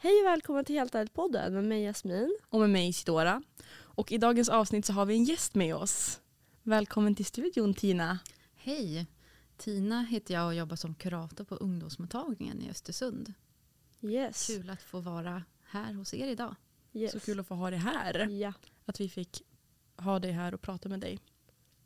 Hej och välkommen till Helt ärligt-podden med mig Jasmin. Och med mig Isidora. Och i dagens avsnitt så har vi en gäst med oss. Välkommen till studion Tina. Hej! Tina heter jag och jobbar som kurator på ungdomsmottagningen i Östersund. Yes. Kul att få vara här hos er idag. yes. Så kul att få ha dig här. Ja. Att vi fick ha dig här och prata med dig.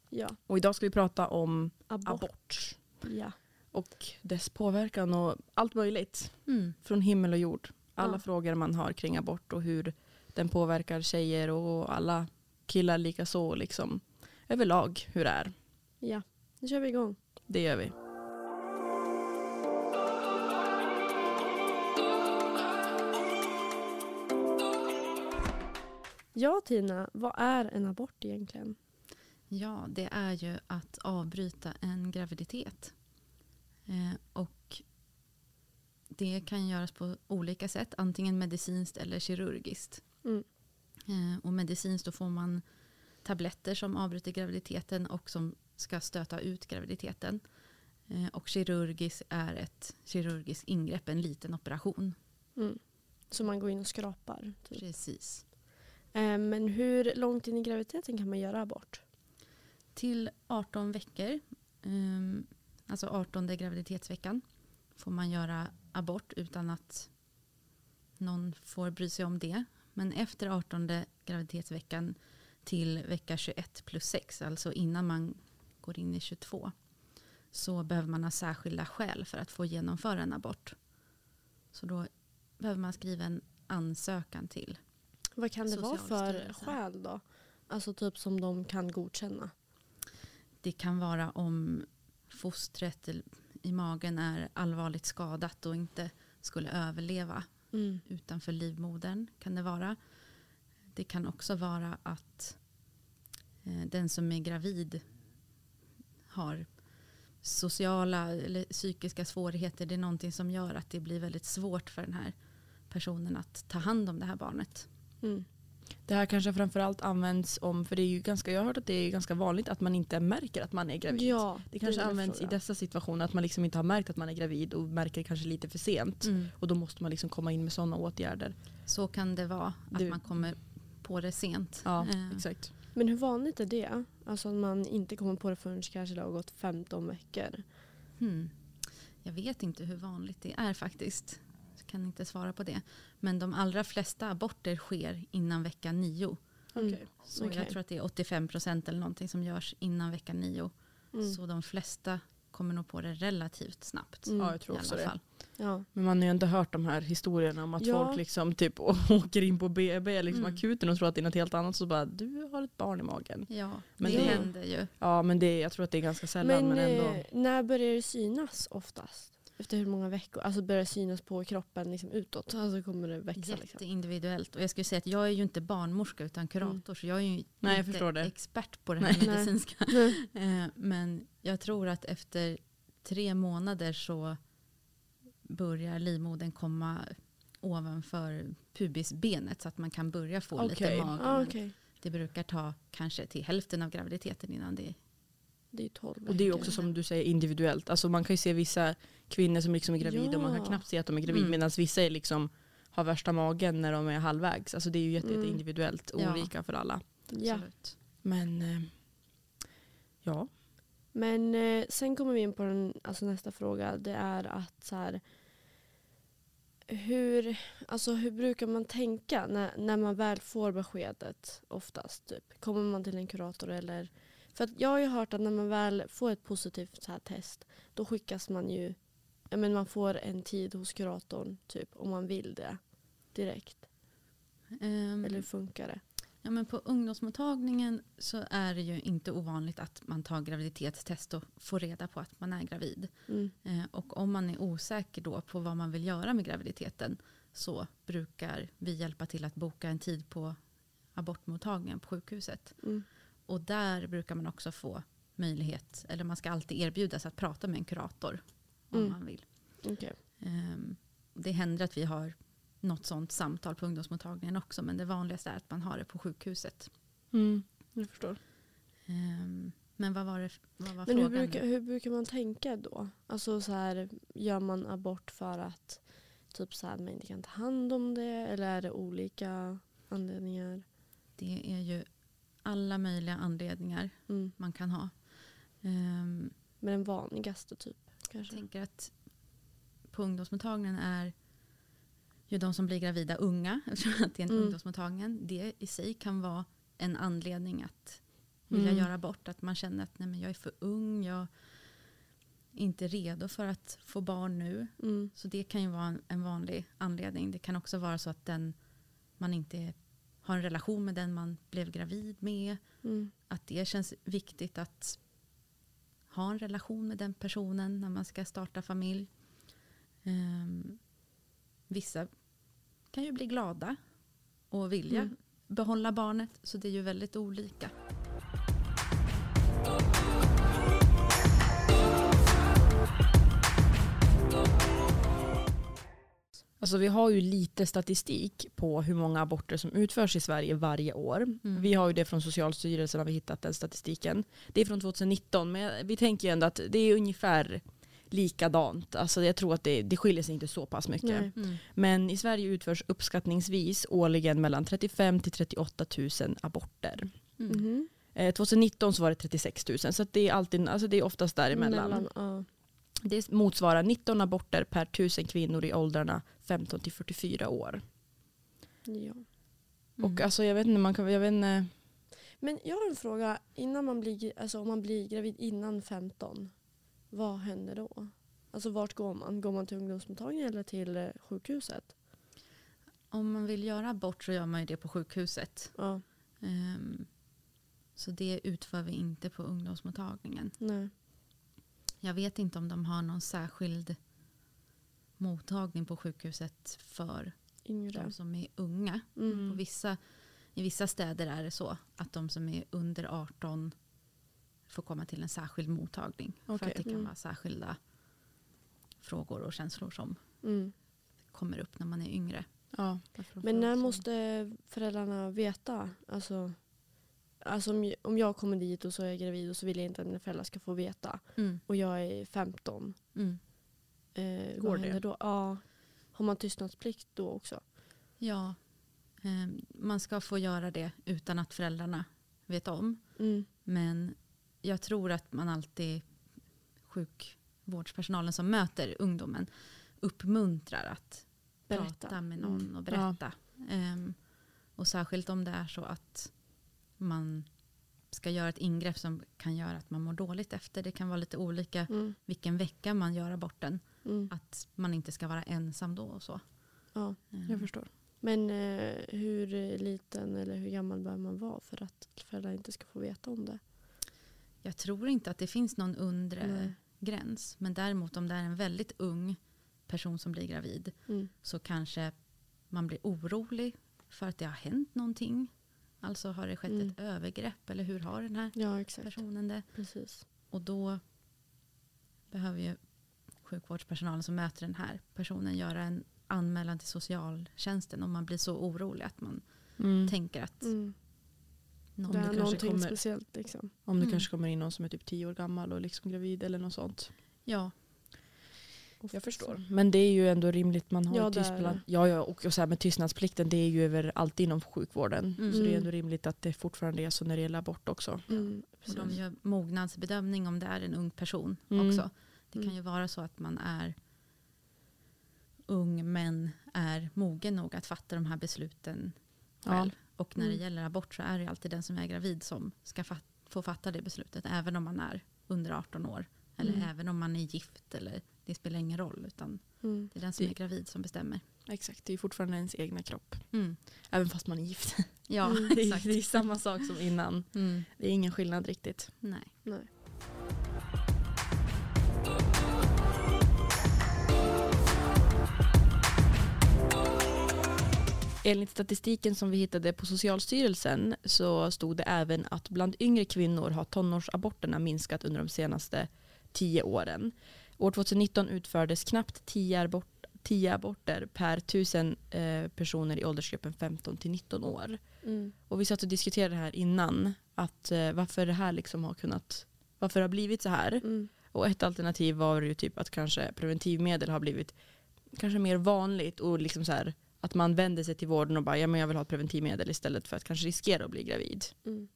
ja. Och idag ska vi prata om Abort. abort. Ja. Och dess påverkan och allt möjligt. Mm. Från himmel och jord. Alla Ja. frågor man har kring abort och hur den påverkar tjejer och alla killar lika så liksom överlag hur det är. ja. Nu kör vi igång. Det gör vi. Ja Tina, vad är en abort egentligen? Ja, det är ju att avbryta en graviditet. Eh, och det kan göras på olika sätt, antingen medicinskt eller kirurgiskt. Mm. Eh, och medicinskt då får man tabletter som avbryter graviditeten och som ska stöta ut graviditeten. Eh, och kirurgiskt är ett kirurgiskt ingrepp, en liten operation. Mm. Så man går in och skrapar. Typ. Precis. Eh, men hur långt in i graviditeten kan man göra abort? Till 18 veckor, ehm, alltså 18 graviditetsveckan, får man göra abort utan att någon får bry sig om det. Men efter 18 graviditetsveckan till vecka 21 plus 6, alltså innan man går in i 22, så behöver man ha särskilda skäl för att få genomföra en abort. Så då behöver man skriva en ansökan till. Vad kan det vara för skäl då? Alltså typ som de kan godkänna. Det kan vara om fostret i magen är allvarligt skadat och inte skulle överleva Mm. utanför livmodern. kan Det vara. Det kan också vara att eh, den som är gravid har sociala eller psykiska svårigheter. Det är någonting som gör att det blir väldigt svårt för den här personen att ta hand om det här barnet. Mm. Det här kanske framförallt används om, för det är ju ganska, jag har hört att det är ganska vanligt att man inte märker att man är gravid. Ja, det kanske är används i dessa situationer att man liksom inte har märkt att man är gravid och märker kanske lite för sent. Och då måste man liksom komma in med sådana åtgärder. Så kan det vara, att Det- man kommer på det sent. Ja, Eh, exakt. Men hur vanligt är det? Alltså att man inte kommer på det förrän kanske det har gått 15 veckor. Hmm. Jag vet inte hur vanligt det är faktiskt. Kan inte svara på det. Men de allra flesta aborter sker innan vecka nio. Mm. Så Okej. jag tror att det är 85 procent eller någonting som görs innan vecka nio. Mm. Så de flesta kommer nog på det relativt snabbt. Mm. Ja, jag tror I också det. Ja. Men man har ju inte hört de här historierna om att Ja. folk liksom typ åker in på BB, liksom Mm. akuten och tror att det är något helt annat så bara du har ett barn i magen. Ja, Men det, det- händer ju. Ja men det, jag tror att det är ganska sällan Men, men, ändå. eh, när börjar det synas oftast? Efter hur många veckor? Alltså börjar synas på kroppen liksom utåt? Alltså kommer det växa? Liksom. Jätteindividuellt. Och jag skulle säga att jag är ju inte barnmorska utan kurator. Så jag är ju Nej, inte expert på det här Nej. medicinska. Nej. Eh, Men jag tror att efter tre månader så börjar livmodern komma ovanför pubisbenet så att man kan börja få Okej. lite mage. Ah, okej. Det brukar ta kanske till hälften av graviditeten innan det Det är 12 Och det är också som du säger individuellt. Alltså man kan ju se vissa kvinnor som liksom är gravida och man kan Ja. knappt se att de är gravida Mm. medan vissa är liksom har värsta magen när de är halvvägs. Alltså det är ju jätte, Mm. jätte individuellt Ja. olika för alla. Ja. absolut. Men eh, ja, Men eh, sen kommer vi in på den, alltså nästa fråga. Det är att så här, hur, alltså hur brukar man tänka när, när man väl får beskedet oftast? Typ? Kommer man till en kurator eller? För att jag har ju hört att när man väl får ett positivt så här test då skickas man ju, ja, men man får en tid hos kuratorn typ om man vill det direkt. Ehm, Eller hur funkar det? Ja, men på ungdomsmottagningen så är det ju inte ovanligt att man tar graviditetstest och får reda på att man är gravid. Mm. Eh, och om man är osäker då på vad man vill göra med graviditeten så brukar vi hjälpa till att boka en tid på abortmottagningen på sjukhuset. Mm. Och där brukar man också få möjlighet, eller man ska alltid erbjudas att prata med en kurator om Mm. man vill. Okej. Ehm, det händer att vi har något sånt samtal på ungdomsmottagningen också men det vanligaste är att man har det på sjukhuset. mm, jag förstår. Ehm, men vad var, det, vad var Men hur frågan? brukar, nu? hur brukar man tänka då? Alltså så här, gör man abort för att typ så här, man inte kan ta hand om det eller är det olika anledningar? Det är ju alla möjliga anledningar Mm. man kan ha. Ehm, Men den vanligaste typ jag kanske? tänker att på ungdomsmottagningen är ju de som blir gravida unga. Eftersom att det är en Mm. ungdomsmottagning. Det i sig kan vara en anledning att vilja Mm. göra abort. Att man känner att nej, men jag är för ung. Jag är inte redo för att få barn nu. Mm. Så det kan ju vara en, en vanlig anledning. Det kan också vara så att den, man inte har en relation med den man blev gravid med. Mm. Att det känns viktigt att ha en relation med den personen när man ska starta familj. Ehm, vissa kan ju bli glada och vilja Mm. behålla barnet. Så det är ju väldigt olika. Alltså vi har ju lite statistik på hur många aborter som utförs i Sverige varje år. Mm. Vi har ju det från Socialstyrelsen har vi hittat den statistiken. Det är från 2019 men vi tänker ju ändå att det är ungefär likadant. Alltså jag tror att det, det skiljer sig inte så pass mycket. Mm. Men i Sverige utförs uppskattningsvis årligen mellan 35 till 38 000 aborter. Mm. Mhm. Eh, 2019 så var det 36 000 så att det är, alltid, alltså det är oftast däremellan. Mellan, ja. Det motsvarar 19 aborter per tusen kvinnor i åldrarna 15 till 44 år. ja. Mm. Och alltså jag vet inte, man kan, jag vet inte, Men jag har en fråga. Innan man blir, alltså om man blir gravid innan 15, vad händer då? Alltså vart går man? Går man till ungdomsmottagningen eller till eh, sjukhuset? Om man vill göra abort så gör man ju det på sjukhuset. Ja, Ehm, så det utför vi inte på ungdomsmottagningen. nej. Jag vet inte om de har någon särskild mottagning på sjukhuset för Yngre. de som är unga. Mm. På vissa, I vissa städer är det så att de som är under 18 får komma till en särskild mottagning. För Okej. att det kan Mm. vara särskilda frågor och känslor som Mm. kommer upp när man är yngre. ja. Men när måste föräldrarna veta? Alltså, alltså om, om jag kommer dit och så är jag gravid och så vill jag inte att mina föräldrar ska få veta. Mm. Och jag är 15. Mm. Eh, Går det? då? Ja. Har man tystnadsplikt då också? Ja, ehm, man ska få göra det utan att föräldrarna vet om. Mm. Men jag tror att man alltid, sjukvårdspersonalen som möter ungdomen, uppmuntrar att Berätta. prata med någon Mm. och berätta. Ehm, och särskilt om det är så att man ska göra ett ingrepp som kan göra att man mår dåligt efter. Det kan vara lite olika Mm. vilken vecka man gör aborten. Mm. Att man inte ska vara ensam då och så. Ja. Ehm, Jag förstår. Men eh, hur eh, liten eller hur gammal bör man vara för att föräldrar inte ska få veta om det? Jag tror inte att det finns någon undre Nej. gräns. Men däremot om det är en väldigt ung person som blir gravid Mm. så kanske man blir orolig för att det har hänt någonting. Alltså har det skett Mm. ett övergrepp eller hur har den här Ja, exakt. personen det? Precis. Och då behöver ju sjukvårdspersonalen som möter den här personen göra en anmälan till socialtjänsten om man blir så orolig att man Mm. tänker att Mm. någon Det är någonting kommer- speciellt liksom. Om det Mm. kanske kommer in någon som är typ 10 år gammal och liksom gravid eller något sånt. Ja, Jag förstår. Men det är ju ändå rimligt. Man har Ja, tystnad. Ja, ja, och, och så här med tystnadsplikten det är ju över alltid inom sjukvården. Mm. Så det är Mm. ändå rimligt att det fortfarande är så när det gäller abort också. Mm. och de gör mognadsbedömning om det är en ung person Mm. också. Det kan Mm. ju vara så att man är ung men är mogen nog att fatta de här besluten själv. Och när det Mm. gäller abort så är det alltid den som är gravid som ska fat- få fatta det beslutet. Även om man är under 18 år. Eller Mm. även om man är gift. Eller, det spelar ingen roll. Utan Mm. det är den som Det- är gravid som bestämmer. Exakt, det är fortfarande ens egna kropp. Mm. Även fast man är gift. Ja, Mm. Det är, exakt. det är samma sak som innan. Mm. Det är ingen skillnad riktigt. Nej. Nej. Enligt statistiken som vi hittade på Socialstyrelsen så stod det även att bland yngre kvinnor har tonårsaborterna minskat under de senaste tio åren. År 2019 utfördes knappt 10 abort, 10 aborter per tusen eh, personer i åldersgruppen 15 till 19 år. Mm. Och vi satt och diskuterade det här innan, att eh, varför det här liksom har kunnat, varför det har blivit så här. Mm. Och ett alternativ var ju typ att kanske preventivmedel har blivit kanske mer vanligt och liksom så här, att man vänder sig till vården och bara ja, men jag vill ha ett preventivmedel istället för att kanske riskera att bli gravid. Mm.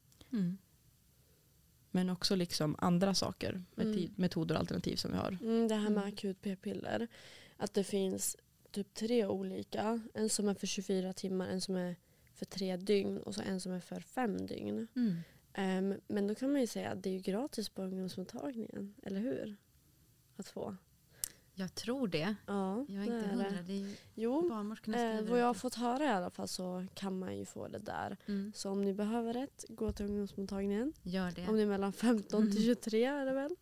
Men också liksom andra saker, Mm. metoder och alternativ som vi har. Mm, det här med Mm. akut p-piller. Att det finns typ tre olika. En som är för 24 timmar, en som är för tre dygn och så en som är för fem dygn. Mm. Ehm, men då kan man ju säga att det är ju gratis på ungdomsmottagningen, eller hur? Att få. Jag tror det. Ja, Jag är det inte är hundra. det. Det Jo, barnmorskorna eh, vad jag har fått höra i alla fall så kan man ju få det där. Mm. Så om ni behöver ett, gå till ungdomsmottagningen. Gör det. Om ni är mellan 15 till Mm. 23 är det väl?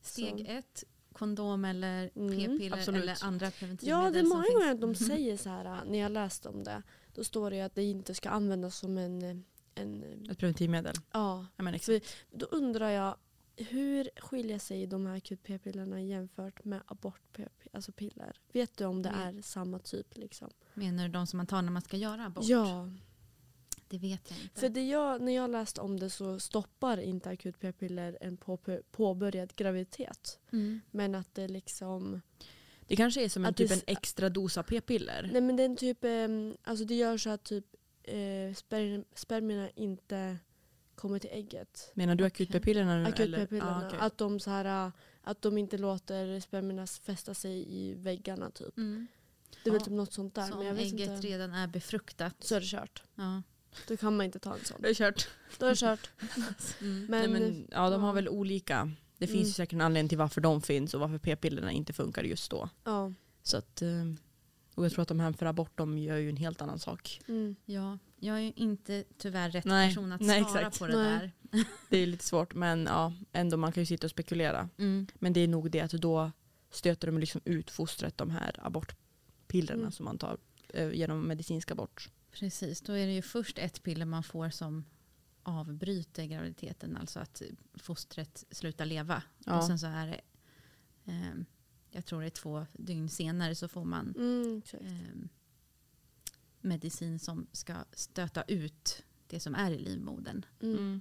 Steg Så. ett, kondom eller Mm, p-piller absolut. eller andra preventivmedel Ja, det är många gånger de säger så här, när jag läst om det, då står det ju att det inte ska användas som en, en Ett preventivmedel. ja. Ja, men exakt. Då undrar jag, hur skiljer sig de här akut p-pillerna jämfört med abort alltså piller? Vet du om det Mm. är samma typ? Liksom? Menar du de som man tar när man ska göra abort? Ja, Det vet jag inte. för det jag, när jag läste om det så stoppar inte akut p-piller en på, påbörjad graviditet. Mm. Men att det liksom, Det kanske är som en Att det typ en extra dos av p-piller. nej men det är en typ, alltså det gör så att typ eh, sper, spermierna inte kommer till ägget. Menar du Okej. akut p-pillerna nu? Akut eller? p-pillerna. Ah, okej. Att de så här, att de inte låter spermierna fästa sig i väggarna typ. Mm. Det är väl Ja. typ något sånt där. Så men om jag vet ägget inte. redan är befruktat. Så är det kört. Ja. Då kan man inte ta en sån. Det är kört. Då är det kört. Mm. Men, Nej, men, ja, de har väl olika. Det Mm. finns ju säkert en anledning till varför de finns och varför p-pillerna inte funkar just då. ja. Så att, eh, och jag tror att de här för abort de gör ju en helt annan sak. Mm. ja, jag är ju inte tyvärr rätt Nej, person att nej, svara exakt. på det Nej. där. Det är lite svårt men ja, ändå man kan ju sitta och spekulera. Mm. Men det är nog det att då stöter de liksom ut fostret de här abortpillerna Mm. som man tar eh, genom medicinsk abort. Precis, då är det ju först ett piller man får som avbryter graviditeten, alltså att fostret slutar leva. Ja. Och sen så är det, ehm, jag tror det är två dygn senare så får man Mm. Ehm, medicin som ska stöta ut det som är i livmodern. Mm.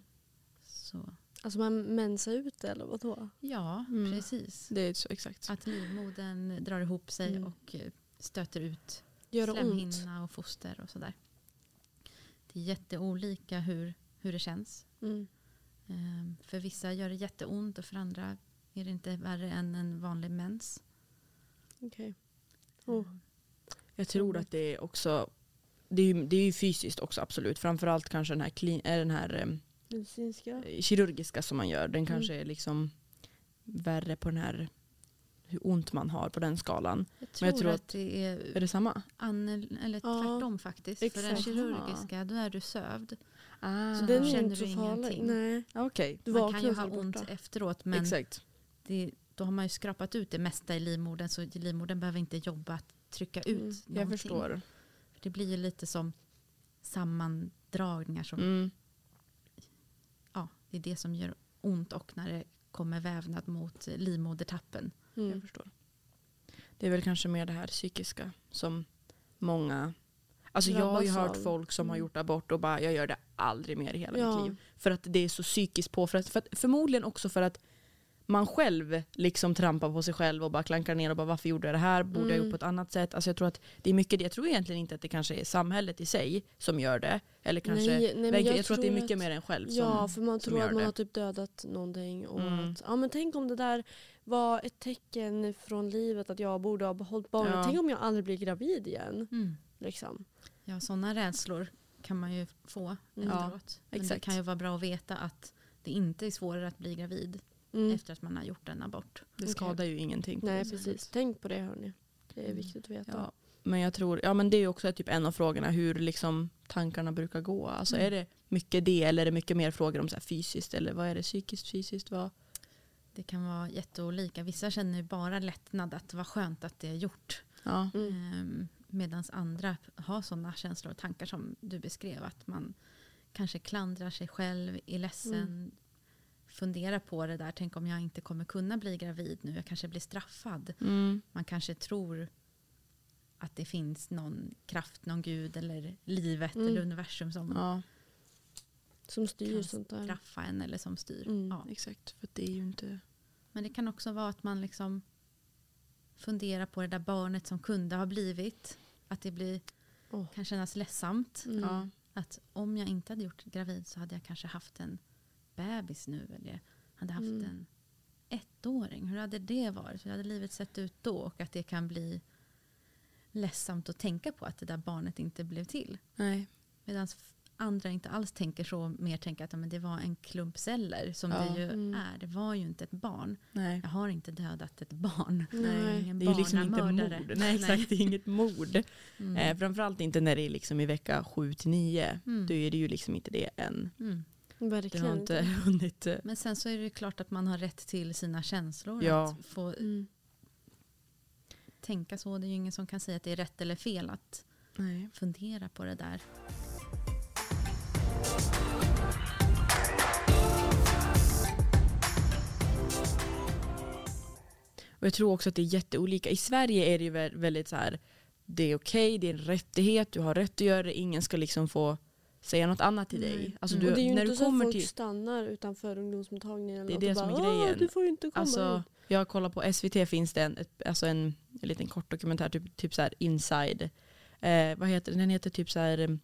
Så Alltså man mensar ut det eller vadå? ja, Mm. precis. Det är så exakt. Att livmodern drar ihop sig Mm. och eh, stöter ut Gör slemhinna och foster och sådär. Det är jätteolika hur, hur det känns. Mm. Ehm, för vissa gör det jätteont och för andra är det inte värre än en vanlig mens. Okej. Oh. Jag tror att det är också det är, ju, det är ju fysiskt också absolut. Framförallt kanske den här, klin, äh, den här eh, Medicinska? kirurgiska som man gör. Den kanske Mm. är liksom värre på den här hur ont man har på den skalan. Jag tror, jag tror att det är Är det samma? anel, eller Ja, tvärtom faktiskt. För den exakt. kirurgiska, då är du sövd. Ah, Så Den känner inte du ingenting. Nej. Okej, Du Man kan ju ha ont borta. efteråt men exakt. det, då har man ju skrapat ut det mesta i livmodern så livmodern behöver inte jobba att trycka ut Mm, någonting. Jag förstår. För det blir ju lite som sammandragningar som, Mm. ja, det är det som gör ont och när det kommer vävnad mot livmodertappen. Jag Mm. förstår. Det är väl kanske mer det här psykiska som många... Alltså jag har ju hört folk som har Mm. gjort abort och bara jag gör det aldrig mer i hela Ja. mitt liv. För att det är så psykiskt påfrestande. För att, förmodligen också för att man själv liksom trampar på sig själv och bara klankar ner och bara varför gjorde jag det här? Borde jag Mm. gjort på ett annat sätt? Alltså jag tror att det är mycket det. Jag tror egentligen inte att det kanske är samhället i sig som gör det. Eller kanske Nej, nej, men jag, jag tror att det är tror mycket att- mer än själv som, Ja, för man tror att man det. har typ dödat någonting. Och Mm. att, ja, men tänk om det där var ett tecken från livet att jag borde ha behållit barnet. Ja. Tänk om jag aldrig blir gravid igen. Liksom. Ja, sådana rädslor kan man ju få Mm. efteråt. Men det exakt. kan ju vara bra att veta att det inte är svårare att bli gravid Mm. efter att man har gjort en abort. det skadar ju ingenting. på Nej, sättet. precis. Tänk på det hörni. Det är Mm. viktigt att veta. Ja, men jag tror, ja men det är ju också typ en av frågorna hur liksom tankarna brukar gå. Alltså Mm. är det mycket det eller är det mycket mer frågor om så här fysiskt eller vad är det psykiskt, fysiskt, vad? Det kan vara jätteolika. Vissa känner ju bara lättnad att det var skönt att det är gjort. Ja, Mm. Ehm, Medan andra har sådana känslor och tankar som du beskrev. Att man kanske klandrar sig själv, är ledsen. Mm. Funderar på det där. Tänk om jag inte kommer kunna bli gravid nu. Jag kanske blir straffad. mm. Man kanske tror att det finns någon kraft, någon gud eller livet Mm. eller universum som ja Som styr Kan sånt där. straffa en eller som styr. Mm. Ja. exakt. För det är ju inte... Men det kan också vara att man liksom fundera på det där barnet som kunde ha blivit. Att det blir, Åh. kan kännas ledsamt. Mm. Ja. Att om jag inte hade gjort gravid så hade jag kanske haft en bebis nu. Eller jag hade haft Mm. en ettåring. Hur hade det varit? Hur hade livet sett ut då? Och att det kan bli ledsamt att tänka på att det där barnet inte blev till. Medan andra inte alls tänker så. Mer tänker att men det var en klump celler som Ja. det ju Mm. är. Det var ju inte ett barn. Nej. Jag har inte dödat ett barn. Nej. Ingen Det är ju liksom inte mord. Nej exakt, det är inget mord. Mm. Eh, framförallt inte när det är liksom i vecka 7 till 9. Mm. Då är det ju liksom inte det än. Mm. Det Verkligen har inte hunnit. eh, Men sen så är det klart att man har rätt till sina känslor. Ja. Att få Mm. tänka så. Det är ju ingen som kan säga att det är rätt eller fel att Nej. fundera på det där. Och jag tror också att det är jätteolika. I Sverige är det ju vä- väldigt så här. Det är okej, det är en rättighet, du har rätt att göra det. Ingen ska liksom få säga något annat till dig. Alltså Mm. du, och det är ju när inte du så att kommer folk till... stannar utanför ungdomsmottagningen. Det är det bara, som är grejen. "Åh, Du får ju inte komma Alltså, hit." jag kollar på SVT finns det en, ett, alltså en, en liten kort dokumentär, typ, typ så här inside. Eh, vad heter den? Den heter typ så här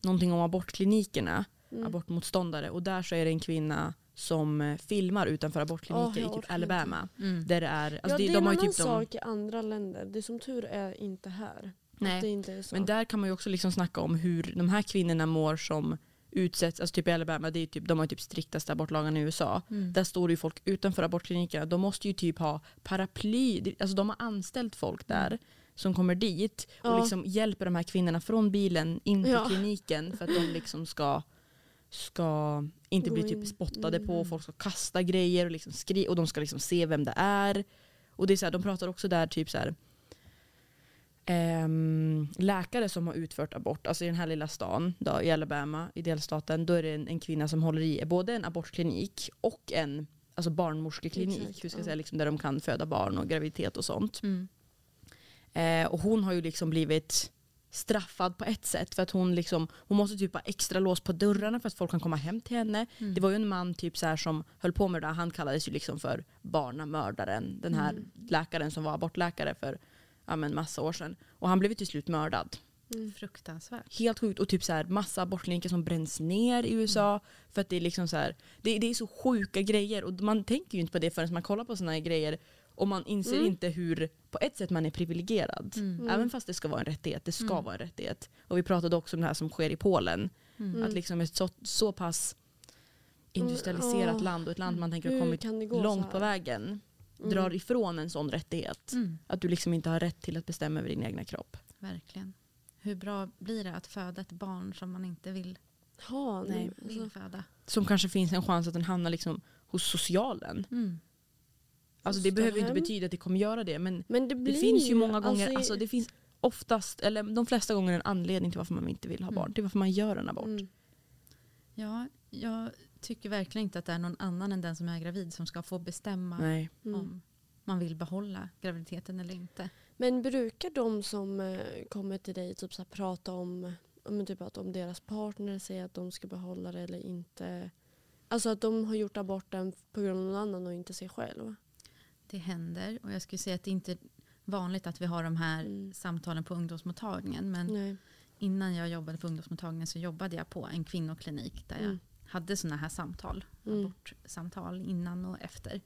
någonting om abortklinikerna, Mm. abortmotståndare. Och där så är det en kvinna som eh, filmar utanför abortkliniker jag i typ Alabama. Mm. Där det är, alltså ja, det, det är de en annan typ de, sak i andra länder. Det som tur är inte här. Nej. Men där kan man ju också liksom snacka om hur de här kvinnorna mår som utsätts, alltså typ i Alabama, det är typ, de har ju typ striktaste abortlagarna i USA. Mm. Där står det ju folk utanför abortklinikerna. De måste ju typ ha paraply. Alltså de har anställt folk där som kommer dit och Ja. liksom hjälper de här kvinnorna från bilen in till Ja. kliniken för att de liksom ska, ska inte bli typ spottade på. Mm. Folk ska kasta grejer och, liksom skri och de ska liksom se vem det är. Och det är så här, de pratar också där typ så här ehm, läkare som har utfört abort, alltså i den här lilla stan då, i Alabama, i delstaten, då är det en, en kvinna som håller i både en abortklinik och en alltså barnmorskeklinik, Exakt, hur ska jag ja. säga, liksom, där de kan föda barn och graviditet och sånt. Mm. Eh, och hon har ju liksom blivit straffad på ett sätt för att hon liksom, hon måste typ ha extra lås på dörrarna för att folk kan komma hem till henne. Mm. Det var ju en man typ så här som höll på med det där, han kallades ju liksom för barnamördaren, den här Mm. läkaren som var abortläkare för ja, men massa år sedan. Och han blev till slut mördad. Mm. Fruktansvärt. Helt sjukt. Och typ så här, massa abortkliniker som bränns ner i USA. För att det är liksom så här, det, det är så sjuka grejer. Och man tänker ju inte på det förrän man kollar på sådana här grejer. Och man inser Mm. inte hur, på ett sätt man är privilegierad. Mm. Mm. Även fast det ska vara en rättighet. Det ska Mm. vara en rättighet. Och vi pratade också om det här som sker i Polen. Mm. Att liksom ett så, så pass industrialiserat Mm, land och ett land man tänker har kommit långt på vägen Mm. drar ifrån en sån rättighet. Mm. Att du liksom inte har rätt till att bestämma över din egna kropp. Verkligen. Hur bra blir det att föda ett barn som man inte vill, Ja, Nej. nej. vill Alltså, föda? Som kanske finns en chans att den hamnar liksom hos socialen. Mm. Alltså det behöver ju inte betyda att det kommer göra det. Men men det, det blir finns ju många gånger, alltså, alltså, det finns oftast, eller de flesta gånger en anledning till varför man inte vill ha Mm. barn. Till varför man gör en abort. mm. Ja, jag tycker verkligen inte att det är någon annan än den som är gravid som ska få bestämma Nej. Mm. om man vill behålla graviditeten eller inte. Men brukar de som eh, kommer till dig typ så här, prata om, om, typ att om deras partner säger att de ska behålla det eller inte? Alltså att de har gjort aborten på grund av någon annan och inte sig själv? Det händer och jag skulle säga att det inte är vanligt att vi har de här Mm. samtalen på ungdomsmottagningen. Men Nej. innan jag jobbade på ungdomsmottagningen så jobbade jag på en kvinnoklinik där jag Mm. Hade sådana här samtal. Mm. Abortsamtal innan och efter.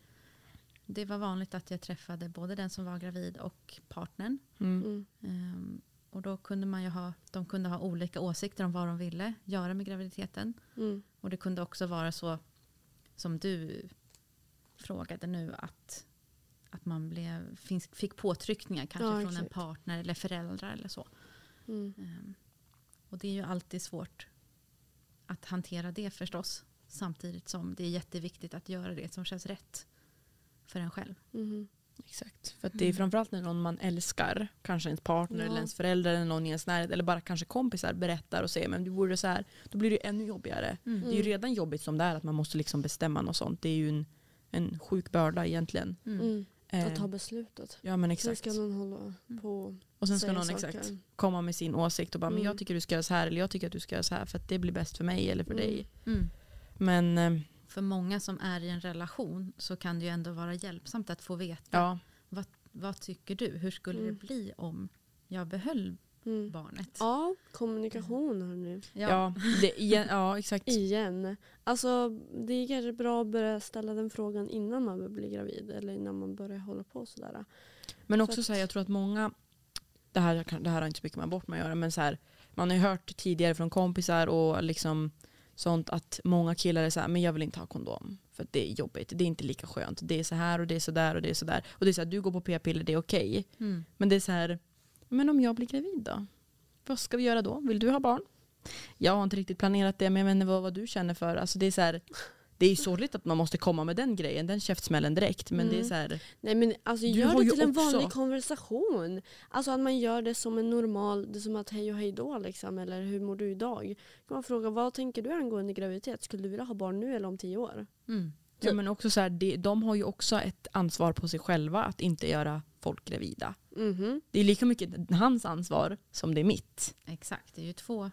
Det var vanligt att jag träffade både den som var gravid och partnern. Mm. Mm. Ehm, och då kunde man ju ha, de kunde ha olika åsikter om vad de ville göra med graviditeten. Mm. Och det kunde också vara så som du frågade nu att, att man blev, fick påtryckningar kanske Ja, från en partner eller föräldrar eller så. Mm. Ehm, och det är ju alltid svårt att hantera det förstås. Samtidigt som det är jätteviktigt att göra det som känns rätt för en själv. Mhm. Exakt. För att det är Mm. framförallt när någon man älskar, kanske ens partner Ja. eller ens förälder eller någon i ens närhet eller bara kanske kompisar berättar och säger men du borde så här, då blir det ännu jobbigare. Mm. Det är ju redan jobbigt som det är att man måste liksom bestämma något sånt. Det är ju en, en sjuk börda egentligen. Mm. Mm. Eh, Att ta beslutet. ja men Sen exakt. ska någon hålla Mm. på Och sen ska någon saker. exakt komma med sin åsikt och bara men Mm. jag tycker du ska göra så här eller jag tycker att du ska göra så här för att det blir bäst för mig eller för Mm. dig. Mm. Men eh, För många som är i en relation så kan det ju ändå vara hjälpsamt att få veta ja, vad tycker du? Hur skulle Mm. det bli om jag behöll Mm. barnet? Ja, kommunikation hörni. Ja, det, igen, ja exakt. Igen. Alltså det är kanske bra att börja ställa den frågan innan man blir gravid eller innan man börjar hålla på sådär. Men Så också att- så här, jag tror att många, det här, kan- det här har inte så mycket med abort med att göra, men så här, man har ju hört tidigare från kompisar och liksom sånt att många killar är så här, men jag vill inte ha kondom. För att det är jobbigt, det är inte lika skönt. Det är så här och det är så där och det är så där. Och det är så här, du går på p-piller, det är okej. Mm. Men det är så här, men om jag blir gravid då? Vad ska vi göra då? Vill du ha barn? Jag har inte riktigt planerat det, men jag vet inte vad, vad du känner för. Alltså det är så här, det är ju sorgligt att man måste komma med den grejen, den käftsmällen direkt. Men det är Mm. så här, Nej men alltså gör det till en också- vanlig konversation. Alltså att man gör det som en normal, det som att hej och hej då liksom. Eller hur mår du idag? Kan man fråga vad tänker du angående graviditet? Skulle du vilja ha barn nu eller om tio år? Mm. Ja, men också så här, de, de har ju också ett ansvar på sig själva att inte göra folk gravida. Mhm. Det är lika mycket hans ansvar som det är mitt. Exakt, det är ju två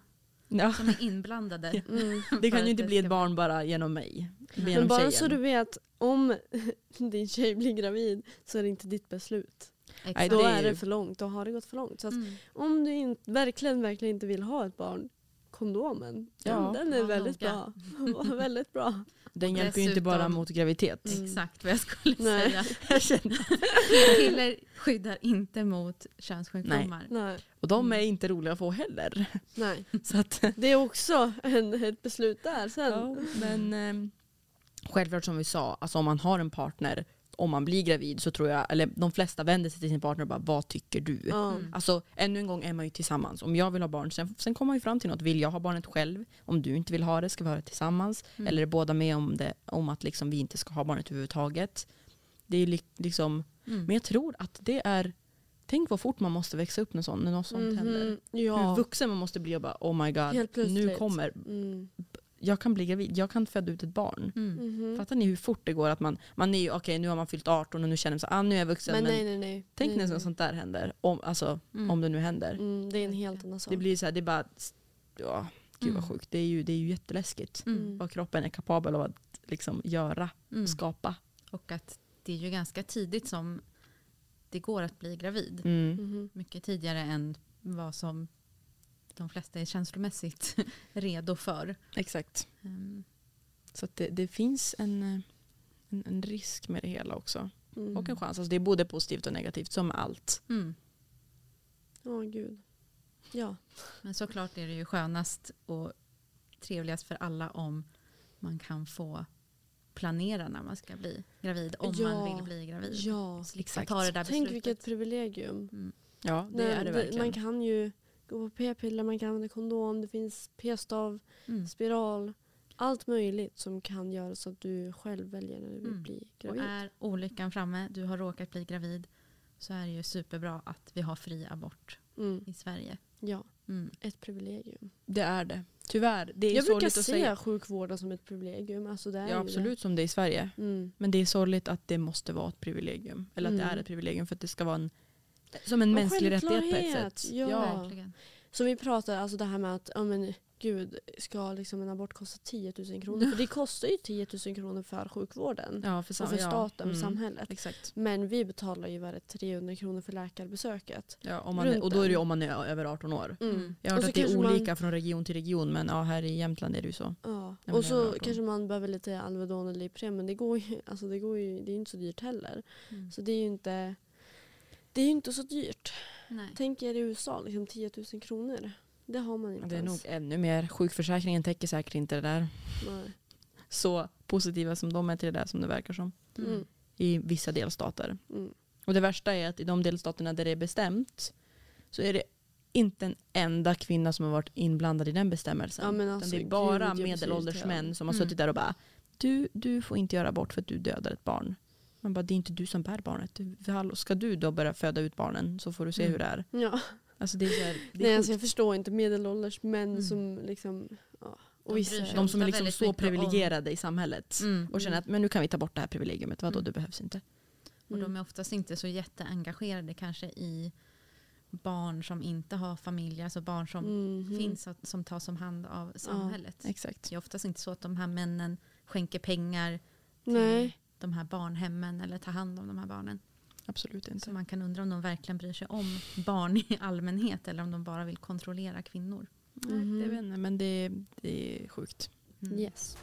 Ja, som är inblandade. Mm. det kan ju inte bli ett barn bara genom mig. Genom Men bara tjejen. så du vet, om din tjej blir gravid så är det inte ditt beslut. Exakt. Då är det för långt, då har det gått för långt. Så Mm. om du in, verkligen, verkligen inte vill ha ett barn, kondomen, Ja. den, den är Var väldigt noga. bra. Väldigt bra. Den hjälper ju inte bara mot graviditet. Mm. Exakt vad jag skulle Nej. säga. Jag känner- Piller skyddar inte mot könssjukdomar. Nej, Och de är inte roliga att få heller. nej. Så att, Det är också en, ett beslut där sen. ja, men eh, självklart som vi sa, alltså om man har en partner, om man blir gravid så tror jag, eller de flesta vänder sig till sin partner och bara vad tycker du? Mm. Alltså ännu en gång är man ju tillsammans. Om jag vill ha barn, sen, sen kommer man ju fram till något. Vill jag ha barnet själv? Om du inte vill ha det, ska vi ha det tillsammans? Mm. Eller är båda med om, det, om att liksom vi inte ska ha barnet överhuvudtaget? Det är li, liksom, Mm. men jag tror att det är, tänk vad fort man måste växa upp när, något sånt Mhm. händer. Hur Ja, vuxen man måste bli och bara oh my god, nu kommer, Mm. Jag kan bli gravid, jag kan föda ut ett barn. Mm. Mhm. Fattar ni hur fort det går att man, man är ju okej nu har man fyllt 18 och nu känner man så ah, nu är jag vuxen. Men Men, nej, nej, nej. tänk nej, när nej. sånt där händer. Om, alltså, Mm. om det nu händer. Mm, det är en helt annan sak. Det blir så här, det är bara, ja, gud vad Mm. sjukt. Det är ju, det är ju jätteläskigt. Mm. Vad kroppen är kapabel av att liksom göra, Mm. skapa. Och att det är ju ganska tidigt som det går att bli gravid. Mm. Mhm. Mycket tidigare än vad som de flesta är känslomässigt redo för. Exakt. Mm. Så att det, det finns en, en, en risk med det hela också. Mm. Och en chans. Alltså det är både positivt och negativt som allt. Mm. Åh gud. Ja. Men såklart är det ju skönast och trevligast för alla om man kan få planera när man ska bli gravid. Om Ja. man vill bli gravid. ja. Exakt. ta det där Tänk beslutet. vilket privilegium. Mm. Ja, det Nej, är det verkligen. Man kan ju gå på p-piller, man kan använda kondom, det finns p-stav, Mm. spiral. Allt möjligt som kan göra så att du själv väljer när du vill Mm. bli Och gravid. är olyckan framme, du har råkat bli gravid, så är det ju superbra att vi har fri abort Mm. i Sverige. Ja, Mm. ett privilegium. Det är det. Tyvärr. Det är Jag brukar att se säga. sjukvården som ett privilegium. Alltså det är Ja absolut som det är i Sverige. Det. Mm. Men det är sorgligt att det måste vara ett privilegium. Eller att det Mm. är ett privilegium för att det ska vara en, som en Och mänsklig rättighet på ett sätt. ja. Verkligen. Så vi pratar alltså det här med att, ja men gud, ska liksom en abort kosta 10 000 kronor? För det kostar ju 10 000 kronor för sjukvården. Ja, för, och för ja. staten, Mm. för samhället. Exakt. Men vi betalar ju vad är det, 300 kronor för läkarbesöket. Ja, om man och då är det ju om man är över 18 år. Mm. Jag har Och hört så att det är kanske man- olika från region till region men ja, här i Jämtland är det ju så. Ja. Och så 18. kanske man behöver lite Alvedon eller Ipren men det går ju, alltså det går ju, det är ju inte så dyrt heller. Mm. Så det är ju inte, det är ju inte så dyrt. Nej. Tänk er i USA, liksom 10 000 kronor. Det har man inte Det är nog ens. ännu mer. Sjukförsäkringen täcker säkert inte det där. Nej. Så positiva som de är till det där som det verkar som. Mm. I vissa delstater. Mm. Och det värsta är att i de delstaterna där det är bestämt så är det inte en enda kvinna som har varit inblandad i den bestämmelsen. Ja, alltså, det är gud, bara så medelålders män som har Mm. suttit där och bara du, du får inte göra abort för att du dödar ett barn. Man bara, det är inte du som bär barnet. Du- hallå, Ska du då börja föda ut barnen så får du se Mm. hur det är. Ja. Alltså det är, så här, det Nej, är alltså jag förstår inte medelålders män Mm. som liksom, ja. De Och vissa, sig de som är liksom så mycket om- privilegierade i samhället. Mm. Och känner att men nu kan vi ta bort det här privilegiumet. Vadå, Mm. det behövs inte. Och Mm. de är oftast inte så jätteengagerade kanske i barn som inte har familj, alltså barn som Mhm. finns att, som tas om hand av samhället. Exakt. Det är oftast inte så att de här männen skänker pengar till Nej. De här barnhemmen eller tar hand om de här barnen. Absolut inte. Så man kan undra om de verkligen bryr sig om barn i allmänhet eller om de bara vill kontrollera kvinnor. Nej, Mhm. det vet jag inte, men det, det är sjukt. Mm. Yes.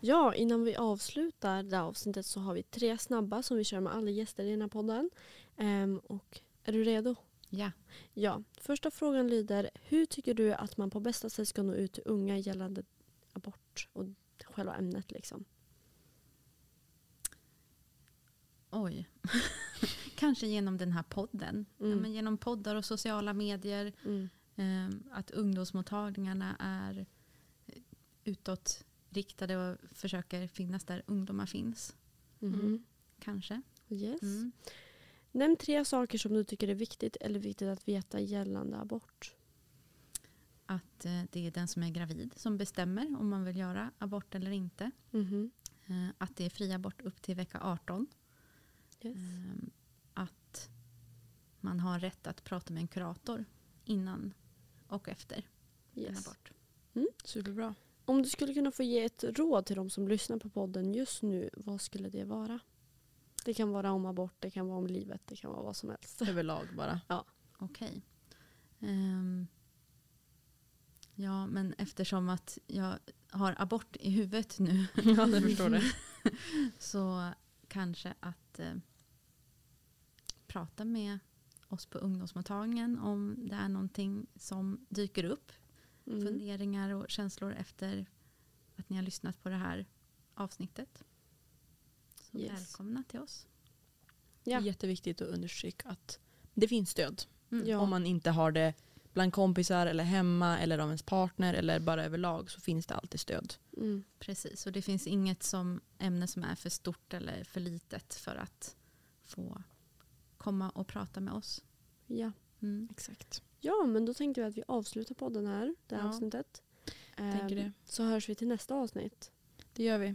Ja, innan vi avslutar det här avsnittet så har vi tre snabba som vi kör med alla gäster i den här podden. Ehm, och är du redo? Ja. Ja. Första frågan lyder, hur tycker du att man på bästa sätt ska nå ut till unga gällande abort och själva ämnet liksom? Oj. Kanske genom den här podden. Ja, Mm. men genom poddar och sociala medier. Mm. Eh, att ungdomsmottagningarna är utåtriktade och försöker finnas där ungdomar finns. Mm. Kanske. Yes. Mm. Nämn tre saker som du tycker är viktigt eller viktigt att veta gällande abort. Att eh, det är den som är gravid som bestämmer om man vill göra abort eller inte. Eh, att det är fri abort upp till vecka 18. Yes. Eh, att man har rätt att prata med en kurator innan och efter Yes. abort. Superbra. Om du skulle kunna få ge ett råd till de som lyssnar på podden just nu, vad skulle det vara? Det kan vara om abort, det kan vara om livet, det kan vara vad som helst. Överlag bara. Okej. Ehm, ja, men eftersom att jag har abort i huvudet nu ja, jag förstår det. så kanske att eh, prata med oss på ungdomsmottagningen om det är någonting som dyker upp. Mm. Funderingar och känslor efter att ni har lyssnat på det här avsnittet. Så Yes. välkomna till oss. Ja. Jätteviktigt att understryka att det finns stöd. Mm. Ja. Om man inte har det bland kompisar eller hemma eller av ens partner eller bara överlag så finns det alltid stöd. Mm. Precis, och det finns inget som ämne som är för stort eller för litet för att få komma och prata med oss. Ja. Mm. Exakt. ja, men då tänkte vi att vi avslutar podden här, det här Ja. avsnittet. Tänker Ehm, det. Så hörs vi till nästa avsnitt. Det gör vi.